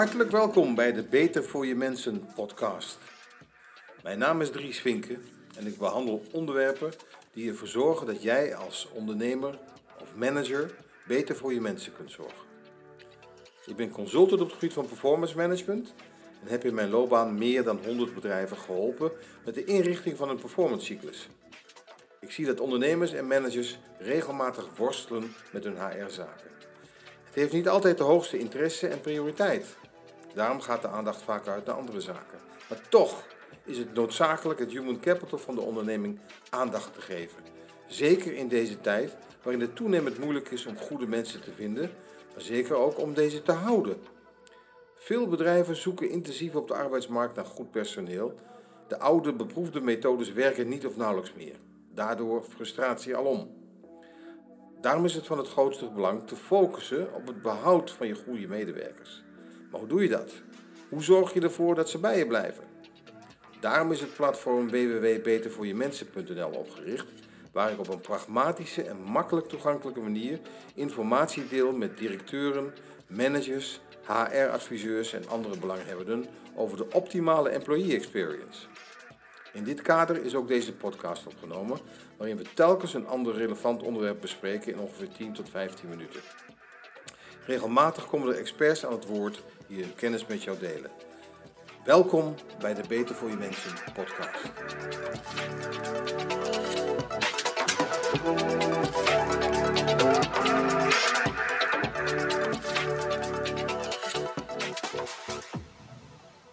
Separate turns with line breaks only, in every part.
Hartelijk welkom bij de Beter voor je Mensen podcast. Mijn naam is Dries Vinken en ik behandel onderwerpen die ervoor zorgen dat jij als ondernemer of manager beter voor je mensen kunt zorgen. Ik ben consultant op het gebied van performance management en heb in mijn loopbaan meer dan 100 bedrijven geholpen met de inrichting van een performance cyclus. Ik zie dat ondernemers en managers regelmatig worstelen met hun HR-zaken. Het heeft niet altijd de hoogste interesse en prioriteit. Daarom gaat de aandacht vaak uit naar andere zaken. Maar toch is het noodzakelijk het human capital van de onderneming aandacht te geven. Zeker in deze tijd waarin het toenemend moeilijk is om goede mensen te vinden, maar zeker ook om deze te houden. Veel bedrijven zoeken intensief op de arbeidsmarkt naar goed personeel. De oude beproefde methodes werken niet of nauwelijks meer. Daardoor frustratie alom. Daarom is het van het grootste belang te focussen op het behoud van je goede medewerkers. Maar hoe doe je dat? Hoe zorg je ervoor dat ze bij je blijven? Daarom is het platform www.betervoorjemensen.nl opgericht, waar ik op een pragmatische en makkelijk toegankelijke manier informatie deel met directeuren, managers, HR-adviseurs en andere belanghebbenden over de optimale employee experience. In dit kader is ook deze podcast opgenomen, waarin we telkens een ander relevant onderwerp bespreken in ongeveer 10 tot 15 minuten. Regelmatig komen er experts aan het woord die hun kennis met jou delen. Welkom bij de Beter voor je Mensen podcast.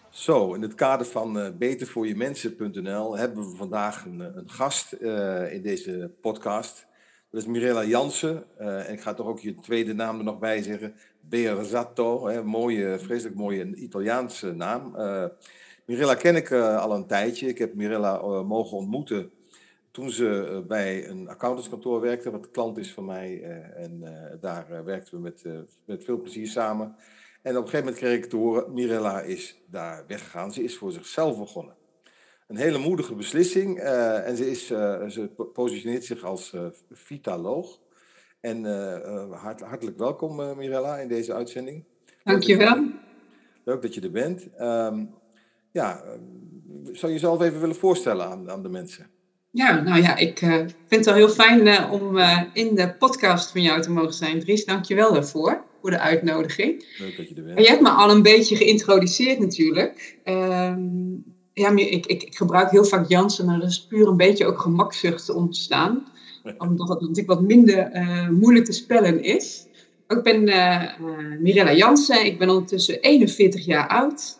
Zo, in het kader van uh, betervoorjemensen.nl hebben we vandaag een, een gast uh, in deze podcast. Dat Mirella Jansen. Uh, en ik ga toch ook je tweede naam er nog bij zeggen. Berzatto, hè, mooie, vreselijk mooie Italiaanse naam. Mirella ken ik al een tijdje. Ik heb Mirella mogen ontmoeten toen ze bij een accountantskantoor werkte, wat klant is van mij. en daar werkten we met, met veel plezier samen. En op een gegeven moment kreeg ik te horen, Mirella is daar weggegaan. Ze is voor zichzelf begonnen. Een hele moedige beslissing. Uh, en ze, is, uh, ze positioneert zich als uh, vitaloog. En hart, hartelijk welkom Mirella in deze uitzending.
Dankjewel.
Leuk dat je er bent. Um, ja, zou je jezelf even willen voorstellen aan, aan de mensen?
Ja, nou ja, ik vind het wel heel fijn om in de podcast van jou te mogen zijn. Dries, dankjewel daarvoor voor de uitnodiging.
Leuk dat je er bent.
En je hebt me al een beetje geïntroduceerd natuurlijk. Um, ja, ik, ik, ik, gebruik heel vaak Jansen, maar dat is puur een beetje ook gemakzucht te ontstaan. Omdat het natuurlijk wat minder uh, moeilijk te spellen is. Ik ben uh, uh, Mirella Jansen, ik ben ondertussen 41 jaar oud.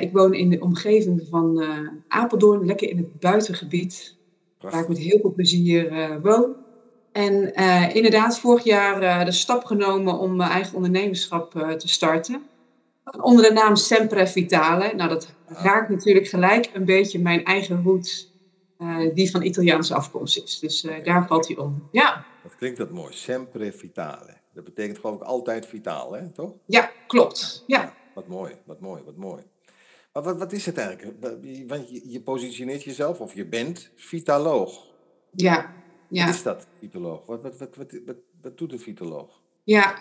ik woon in de omgeving van Apeldoorn, lekker in het buitengebied. Waar ik met heel veel plezier woon. En inderdaad, vorig jaar de stap genomen om mijn eigen ondernemerschap te starten. Onder de naam Sempre Vitale. Nou, dat raakt natuurlijk gelijk een beetje mijn eigen roots, die van Italiaanse afkomst is. Dus daar valt hij om. Ja.
Dat klinkt dat mooi, Sempre Vitale. Dat betekent geloof ik altijd vitaal, hè? toch?
Ja, klopt. Ja. ja.
wat mooi, wat mooi, wat mooi. Maar wat, wat is het eigenlijk? Want je, je positioneert jezelf, of je bent vitaloog.
Ja, ja.
Wat is dat, vitoloog? Wat, wat, wat, wat, wat, wat doet een vitoloog?
Ja.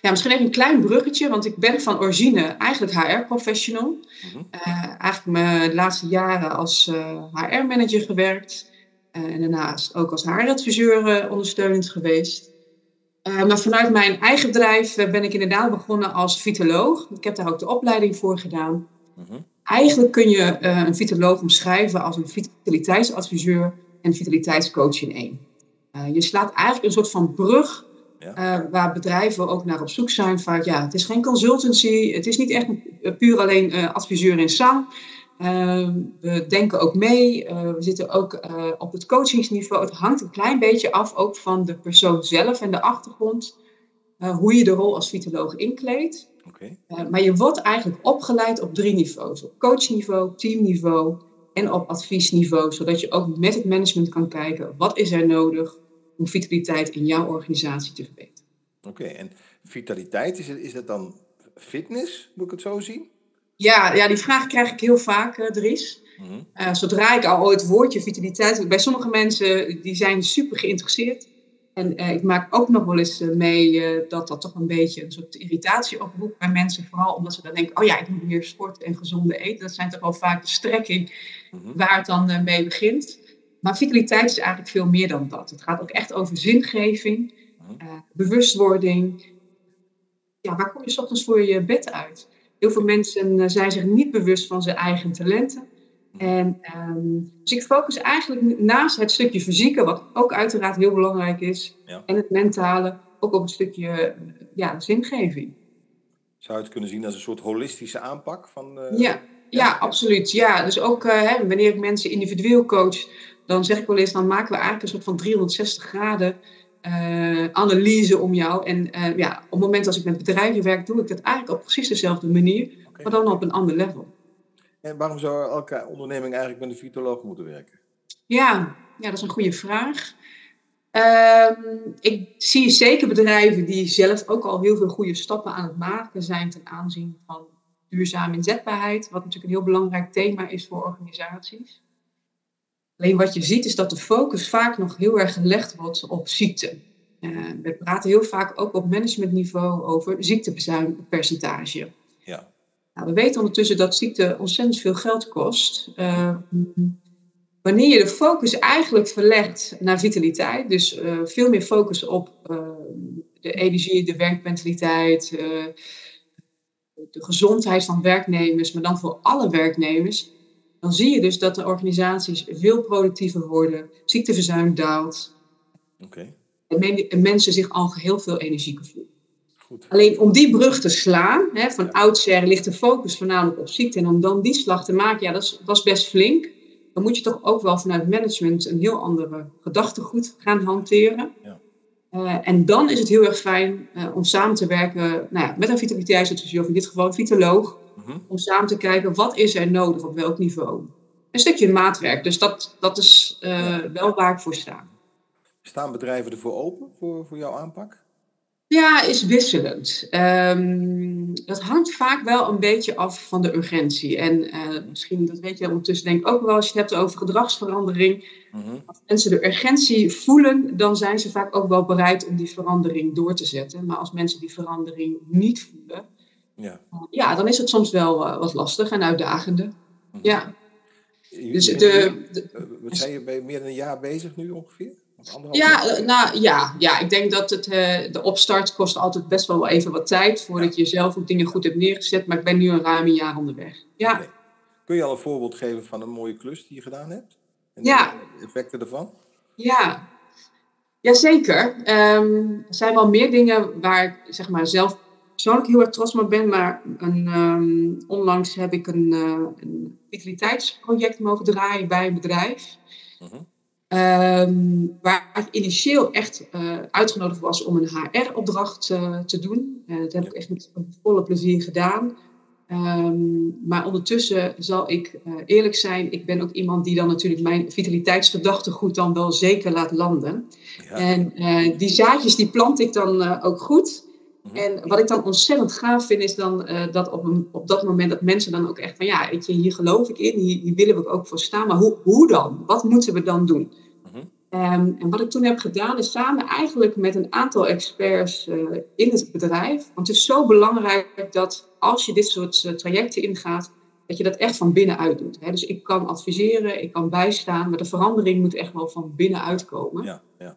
ja, misschien even een klein bruggetje, want ik ben van origine eigenlijk HR-professional. Mm eigenlijk mijn laatste jaren als uh, eh, HR-manager gewerkt. Uh, en daarnaast ook als HR-adviseur ondersteunend geweest. maar vanuit mijn eigen bedrijf ben ik inderdaad begonnen als vitoloog. Ik heb daar ook de opleiding voor gedaan. Mm -hmm. Eigenlijk kun je een vitoloog omschrijven als een vitaliteitsadviseur en vitaliteitscoach in één. Je slaat eigenlijk een soort van brug ja. uh, waar bedrijven ook naar op zoek zijn. Van ja, het is geen consultancy, het is niet echt puur alleen uh, adviseur in zang. we denken ook mee, we zitten ook op het coachingsniveau. Het hangt een klein beetje af ook van de persoon zelf en de achtergrond. hoe je de rol als vitoloog inkleedt. Okay. maar je wordt eigenlijk opgeleid op drie niveaus. Op coachniveau, teamniveau en op adviesniveau, zodat je ook met het management kan kijken wat is er nodig om vitaliteit in jouw organisatie te verbeteren.
Oké, en vitaliteit, is het, is dat dan fitness, moet ik het zo zien?
Ja, ja die vraag krijg ik heel vaak, uh, Dries. Mm -hmm. zodra ik al het woordje vitaliteit... Bij sommige mensen, die zijn super geïnteresseerd. En eh, ik maak ook nog wel eens mee dat dat toch een beetje een soort irritatie oproept bij mensen. Vooral omdat ze dan denken, oh ja, ik moet meer sport en gezonde eten. Dat zijn toch wel vaak de strekking mhm. waar het dan mee begint. Maar vitaliteit is eigenlijk veel meer dan dat. Het gaat ook echt over zingeving, mhm. bewustwording. Ja, waar kom je s ochtends voor je bed uit? Heel veel mensen zijn zich niet bewust van zijn eigen talenten. En, um, dus ik focus eigenlijk naast het stukje fysieke, wat ook uiteraard heel belangrijk is, en het mentale, ook op een stukje ja, zingeving.
Zou je het kunnen zien als een soort holistische aanpak? Van,
uh, ja, ja, absoluut. Ja, dus ook uh, hè, wanneer ik mensen individueel coach, dan zeg ik wel eens, dan maken we eigenlijk een soort van 360 graden uh, analyse om jou. En ja, op het moment als ik met bedrijven werk, doe ik dat eigenlijk op precies dezelfde manier, maar dan op een ander level.
En waarom zou elke onderneming eigenlijk met een vitoloog moeten werken?
Ja, ja dat is een goede vraag. Ehm, ik zie zeker bedrijven die zelf ook al heel veel goede stappen aan het maken zijn ten aanzien van duurzame inzetbaarheid, wat natuurlijk een heel belangrijk thema is voor organisaties. Alleen wat je ziet is dat de focus vaak nog heel erg gelegd wordt op ziekte. Uh, we praten heel vaak ook op managementniveau over ziektepercentage. Nou, we weten ondertussen dat ziekte ontzettend veel geld kost. Uh, wanneer je de focus eigenlijk verlegt naar vitaliteit, dus uh, veel meer focus op uh, de energie, de werkmentaliteit, de gezondheid van werknemers, maar dan voor alle werknemers, dan zie je dus dat de organisaties veel productiever worden, ziekteverzuim daalt. Okay. En, mensen zich al heel veel energieker voelen. Alleen om die brug te slaan, hè, van oudsher ligt de focus voornamelijk op ziekte. En om dan die slag te maken, ja, dat is, dat is best flink. Dan moet je toch ook wel vanuit management een heel andere gedachtegoed gaan hanteren. Ja. Uh, en dan is het heel erg fijn uh, om samen te werken nou ja, met een vitaliteitsadviseur, of in dit geval een vitoloog. Mm Om samen te kijken wat is er nodig op welk niveau. Een stukje maatwerk. Dus dat, dat is uh, ja. wel waar ik voor sta.
Staan bedrijven ervoor open voor, voor jouw aanpak?
Ja, is wisselend. Um, dat hangt vaak wel een beetje af van de urgentie. En uh, misschien, dat weet je ondertussen denk ik ook wel, als je het hebt over gedragsverandering. Mhm. Als mensen de urgentie voelen, dan zijn ze vaak ook wel bereid om die verandering door te zetten. Maar als mensen die verandering niet voelen, ja, uh, ja dan is het soms wel uh, wat lastig en uitdagende. Mhm. Ja.
Dus de, de, wat zijn je bij meer dan een jaar bezig nu ongeveer?
Ja, eh, nou, ja, ja, ik denk dat het, uh, de opstart kost altijd best wel even wat tijd voordat je zelf ook dingen goed hebt neergezet. Maar ik ben nu een ruim een jaar onderweg. Ja.
Kun je al een voorbeeld geven van een mooie klus die je gedaan hebt? En
ja.
de effecten ervan?
Ja, Jazeker. Um, er zijn wel meer dingen waar ik zeg maar, zelf persoonlijk heel erg trots op ben. Maar een, um, onlangs heb ik een, uh, een mogen draaien bij een bedrijf. Uh Um, waar ik initieel echt uh, uitgenodigd was om een HR-opdracht uh, eh, te doen. Uh, dat heb ik echt met volle plezier gedaan. Um, maar ondertussen zal ik eerlijk zijn, ik ben ook iemand die dan natuurlijk mijn vitaliteitsgedachtegoed dan wel zeker laat landen. Ja. En die zaadjes die plant ik dan ook goed. Mhm. En wat ik dan ontzettend gaaf vind, is dan dat op, een, op dat moment dat mensen dan ook echt van ja, weet je, hier geloof ik in, hier, hier willen we ook voor staan. Maar hoe, hoe dan? Wat moeten we dan doen? Um, en wat ik toen heb gedaan is samen eigenlijk met een aantal experts uh, in het bedrijf. Want het is zo belangrijk dat als je dit soort uh, trajecten ingaat, dat je dat echt van binnenuit doet. Hè? Dus ik kan adviseren, ik kan bijstaan, maar de verandering moet echt wel van binnenuit komen. Ja, ja.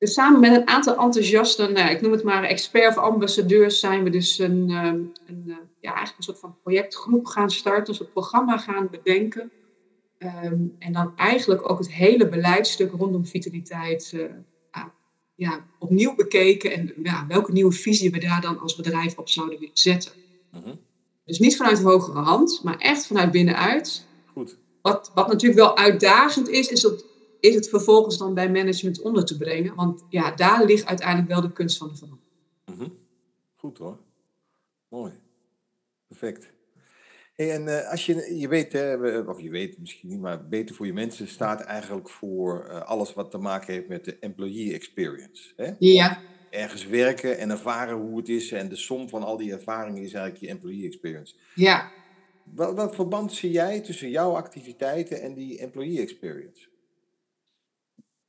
Dus samen met een aantal enthousiasten, nou, ik noem het maar expert of ambassadeurs, zijn we dus een, um, een, uh, ja, eigenlijk een soort van projectgroep gaan starten, een soort programma gaan bedenken. Um, en dan eigenlijk ook het hele beleidstuk rondom vitaliteit uh, ja, opnieuw bekeken. En ja, welke nieuwe visie we daar dan als bedrijf op zouden willen zetten. Mm Dus niet vanuit hogere hand, maar echt vanuit binnenuit. Goed. Wat, wat natuurlijk wel uitdagend is, is, het, is het vervolgens dan bij management onder te brengen. Want ja, daar ligt uiteindelijk wel de kunst van de verandering.
Mm Goed hoor. Mooi. Perfect en uh, als je, je weet, hè, of je weet misschien niet, maar beter voor je mensen staat eigenlijk voor uh, alles wat te maken heeft met de employee experience. Hè?
Ja.
Ergens werken en ervaren hoe het is en de som van al die ervaringen is eigenlijk je employee experience.
Ja.
Wat, wat verband zie jij tussen jouw activiteiten en die employee experience?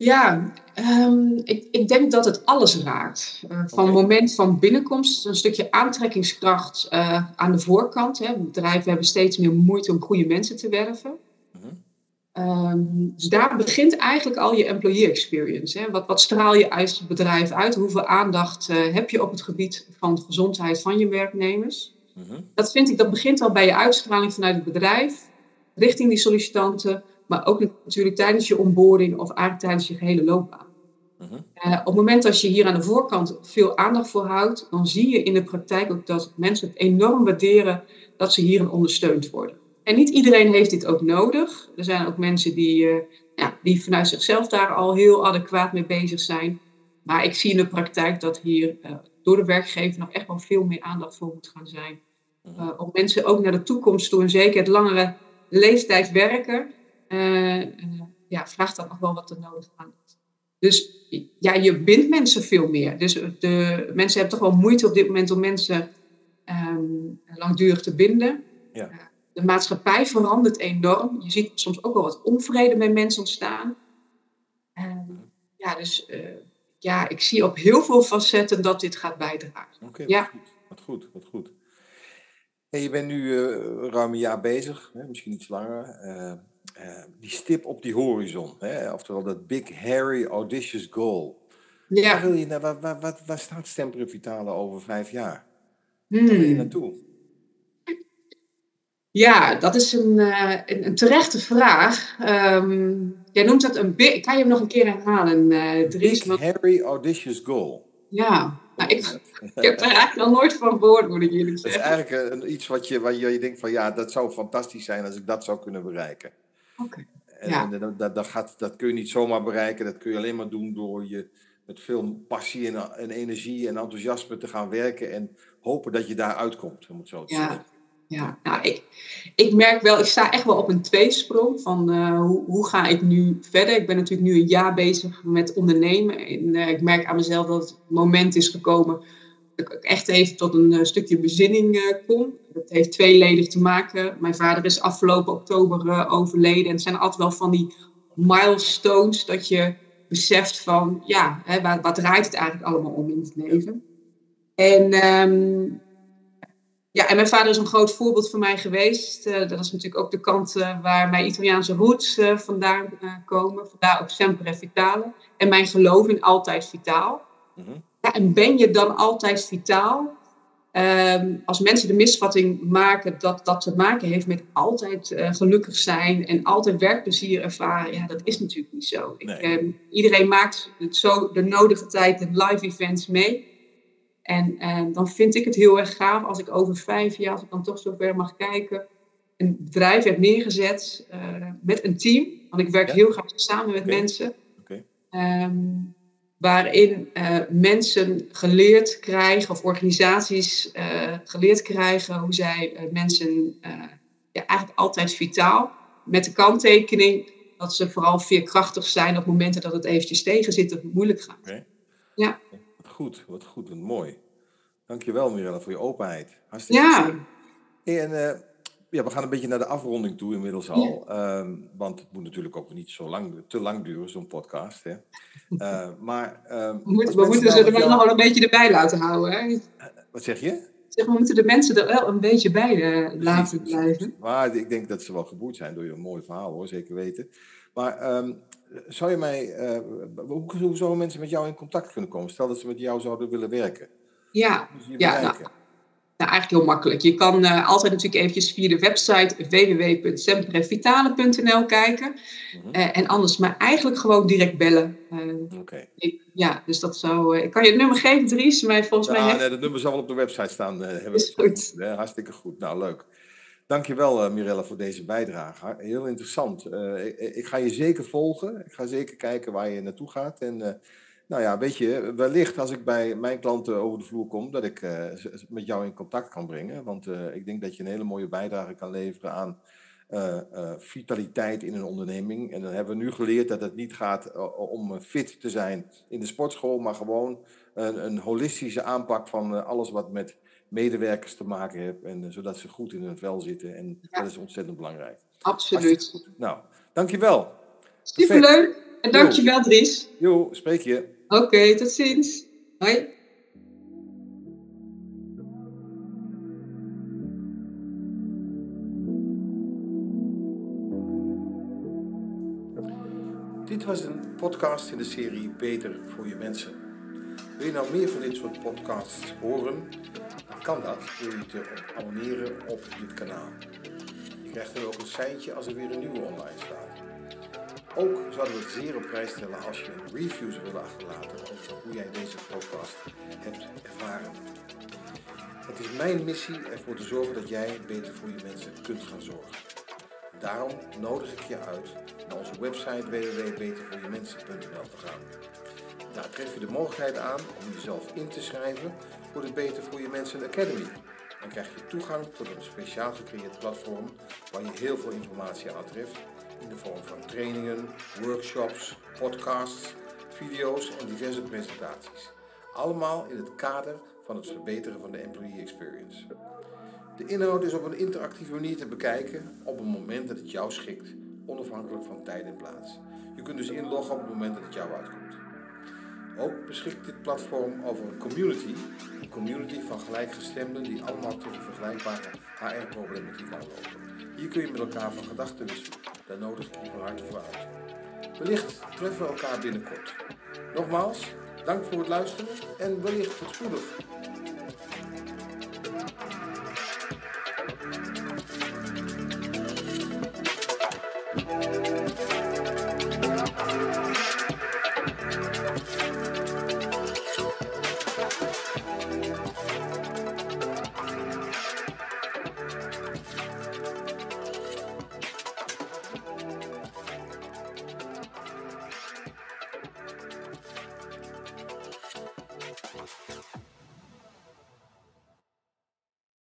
Ja, ehm, ik, ik denk dat het alles raakt. Uh, van het moment van binnenkomst, een stukje aantrekkingskracht uh, aan de voorkant. Hè. Bedrijven hebben steeds meer moeite om goede mensen te werven. Um, dus daar begint eigenlijk al je employee experience. Hè. Wat, wat straal je uit het bedrijf uit? Hoeveel aandacht uh, heb je op het gebied van de gezondheid van je werknemers? Mhm. Dat vind ik, dat begint al bij je uitstraling vanuit het bedrijf, richting die sollicitanten, maar ook natuurlijk tijdens je onboarding of eigenlijk tijdens je gehele loopbaan. Mhm. Uh, op het moment dat je hier aan de voorkant veel aandacht voor houdt, dan zie je in de praktijk ook dat mensen het enorm waarderen dat ze hierin ondersteund worden. En niet iedereen heeft dit ook nodig. Er zijn ook mensen die, uh, ja, die vanuit zichzelf daar al heel adequaat mee bezig zijn. Maar ik zie in de praktijk dat hier uh, door de werkgever nog echt wel veel meer aandacht voor moet gaan zijn. Uh, om mensen ook naar de toekomst toe, en zeker het langere leeftijd werken, ja, vraagt dat nog wel wat er nodig aan is. Dus ja, je bindt mensen veel meer. Dus de, mensen hebben toch wel moeite op dit moment om mensen um, langdurig te binden. Ja de maatschappij verandert enorm. Je ziet soms ook wel wat onvrede bij mensen ontstaan. ja, dus uh, ja, ik zie op heel veel facetten dat dit gaat bijdragen.
Oké, okay, ja. wat goed, wat goed. Hey, je bent nu uh, ruim een jaar bezig, hè, misschien iets langer. Uh, die stip op die horizon, hè, oftewel dat big, hairy, audacious goal. Ja. Waar, wil je, waar, waar, waar, waar staat Stemper Vitale over vijf jaar? Hmm. Waar wil je naartoe?
Ja, dat is een, uh, een, een, terechte vraag. Um, jij noemt dat een big... Kan je hem nog een keer herhalen, uh,
Dries? Big, Harry Audacious Goal.
Ja, nou, ik, ik, heb er eigenlijk nog nooit van gehoord, moet ik jullie
zeggen. Dat is eigenlijk een, iets wat je, waar je denkt van... Ja, dat zou fantastisch zijn als ik dat zou kunnen bereiken. En, ja. en dat, dat, gaat, dat kun je niet zomaar bereiken. Dat kun je alleen maar doen door je met veel passie en, en energie en enthousiasme te gaan werken. En hopen dat je daar uitkomt, om het zo te zeggen
ja. Nou, ik, ik merk wel, ik sta echt wel op een tweesprong van uh, hoe, hoe ga ik nu verder. Ik ben natuurlijk nu een jaar bezig met ondernemen. En uh, ik merk aan mezelf dat het moment is gekomen dat ik echt even tot een uh, stukje bezinning kom. Dat heeft tweeledig te maken. Mijn vader is afgelopen oktober overleden. En het zijn altijd wel van die milestones dat je beseft van, ja, hè, waar, wat draait het eigenlijk allemaal om in het leven? En... Um, ja, en mijn vader is een groot voorbeeld voor mij geweest. Uh, dat is natuurlijk ook de kant uh, waar mijn Italiaanse roots uh, vandaan komen. Vandaar ook sempre vitale. En mijn geloof in altijd vitaal. Mm -hmm. ja, en ben je dan altijd vitaal? Um, als mensen de misvatting maken dat dat te maken heeft met altijd gelukkig zijn en altijd werkplezier ervaren, ja, dat is natuurlijk niet zo. Nee. Ik, ehm, iedereen maakt het zo de nodige tijd de live events mee. En, en dan vind ik het heel erg gaaf als ik over vijf jaar, als ik dan toch zover mag kijken, een bedrijf heb neergezet uh, met een team. Want ik werk heel graag samen met mensen. Waarin uh, mensen geleerd krijgen, of organisaties uh, geleerd krijgen, hoe zij mensen ja, eigenlijk altijd vitaal, met de kanttekening dat ze vooral veerkrachtig zijn op momenten dat het eventjes tegen zit of het moeilijk gaat. Okay.
Ja goed, wat goed, wat mooi. Dankjewel Mirella voor je openheid. Hartstikke ja. En ja, we gaan een beetje naar de afronding toe inmiddels al. Ja. Um, want het moet natuurlijk ook niet zo lang, te lang duren, zo'n podcast. Hè. Uh, maar, um,
we, moet, we moeten ze er wel nog een beetje erbij laten houden. Hè?
Wat zeg je?
Zeg, we moeten de mensen er wel een beetje bij uh, laten blijven.
Maar ik denk dat ze wel geboeid zijn door je mooi verhaal hoor, zeker weten. Maar um, zou je mij, uh, hoe, hoe zouden mensen met jou in contact kunnen komen? Stel dat ze met jou zouden willen werken.
Ja, ja nou, nou, eigenlijk heel makkelijk. Je kan uh, altijd natuurlijk eventjes via de website www.semprevitale.nl kijken. Mm -hmm. uh, en anders maar eigenlijk gewoon direct bellen.
Oké. Okay.
Ja, dus dat zou... ik kan je het nummer geven, Dries, maar volgens
ja,
mij...
Nee, dat nummer zal wel op de website staan. hebben
is goed.
hartstikke goed. Nou, leuk. Dankjewel uh, Mirella voor deze bijdrage. Heel interessant. Uh, ik, ik, ga je zeker volgen. Ik ga zeker kijken waar je naartoe gaat. En uh, nou ja, weet je, wellicht als ik bij mijn klanten over de vloer kom, dat ik met jou in contact kan brengen. Want ik denk dat je een hele mooie bijdrage kan leveren aan vitaliteit in een onderneming. En dan hebben we nu geleerd dat het niet gaat om fit te zijn in de sportschool, maar gewoon een, een holistische aanpak van alles wat met medewerkers te maken heb. En, uh, zodat ze goed in hun vel zitten. En ja. dat is ontzettend belangrijk.
Absoluut.
Nou, dankjewel.
Superleuk. En dankjewel Dries.
Jo, spreek je.
Oké, tot ziens. Hoi.
Dit was een podcast in de serie Beter voor je mensen. Wil je nou meer van dit soort podcasts horen? Dan kan dat door je te abonneren op dit kanaal. Je krijgt dan ook een seintje als er weer een nieuwe online staat. Ook zouden we het zeer op prijs stellen als je een review willen achterlaten over hoe jij deze podcast hebt ervaren. Het is mijn missie ervoor te zorgen dat jij beter voor je mensen kunt gaan zorgen. Daarom nodig ik je uit naar onze website www.betervoorjemensen.nl te gaan. Daar tref je de mogelijkheid aan om jezelf in te schrijven voor de Beter voor je Mensen Academy. Dan krijg je toegang tot een speciaal gecreëerd platform waar je heel veel informatie aantreft in de vorm van trainingen, workshops, podcasts, video's en diverse presentaties. Allemaal in het kader van het verbeteren van de employee experience. De inhoud is op een interactieve manier te bekijken op het moment dat het jou schikt, onafhankelijk van tijd en plaats. Je kunt dus inloggen op het moment dat het jou uitkomt. Ook beschikt dit platform over een community, een community van gelijkgestemden die allemaal tegen vergelijkbare HR-problematiek aanlopen. Hier kun je met elkaar van gedachten wisselen. Daar nodig ik je van harte voor uit. Wellicht treffen we elkaar binnenkort. Nogmaals, dank voor het luisteren en wellicht tot spoedig.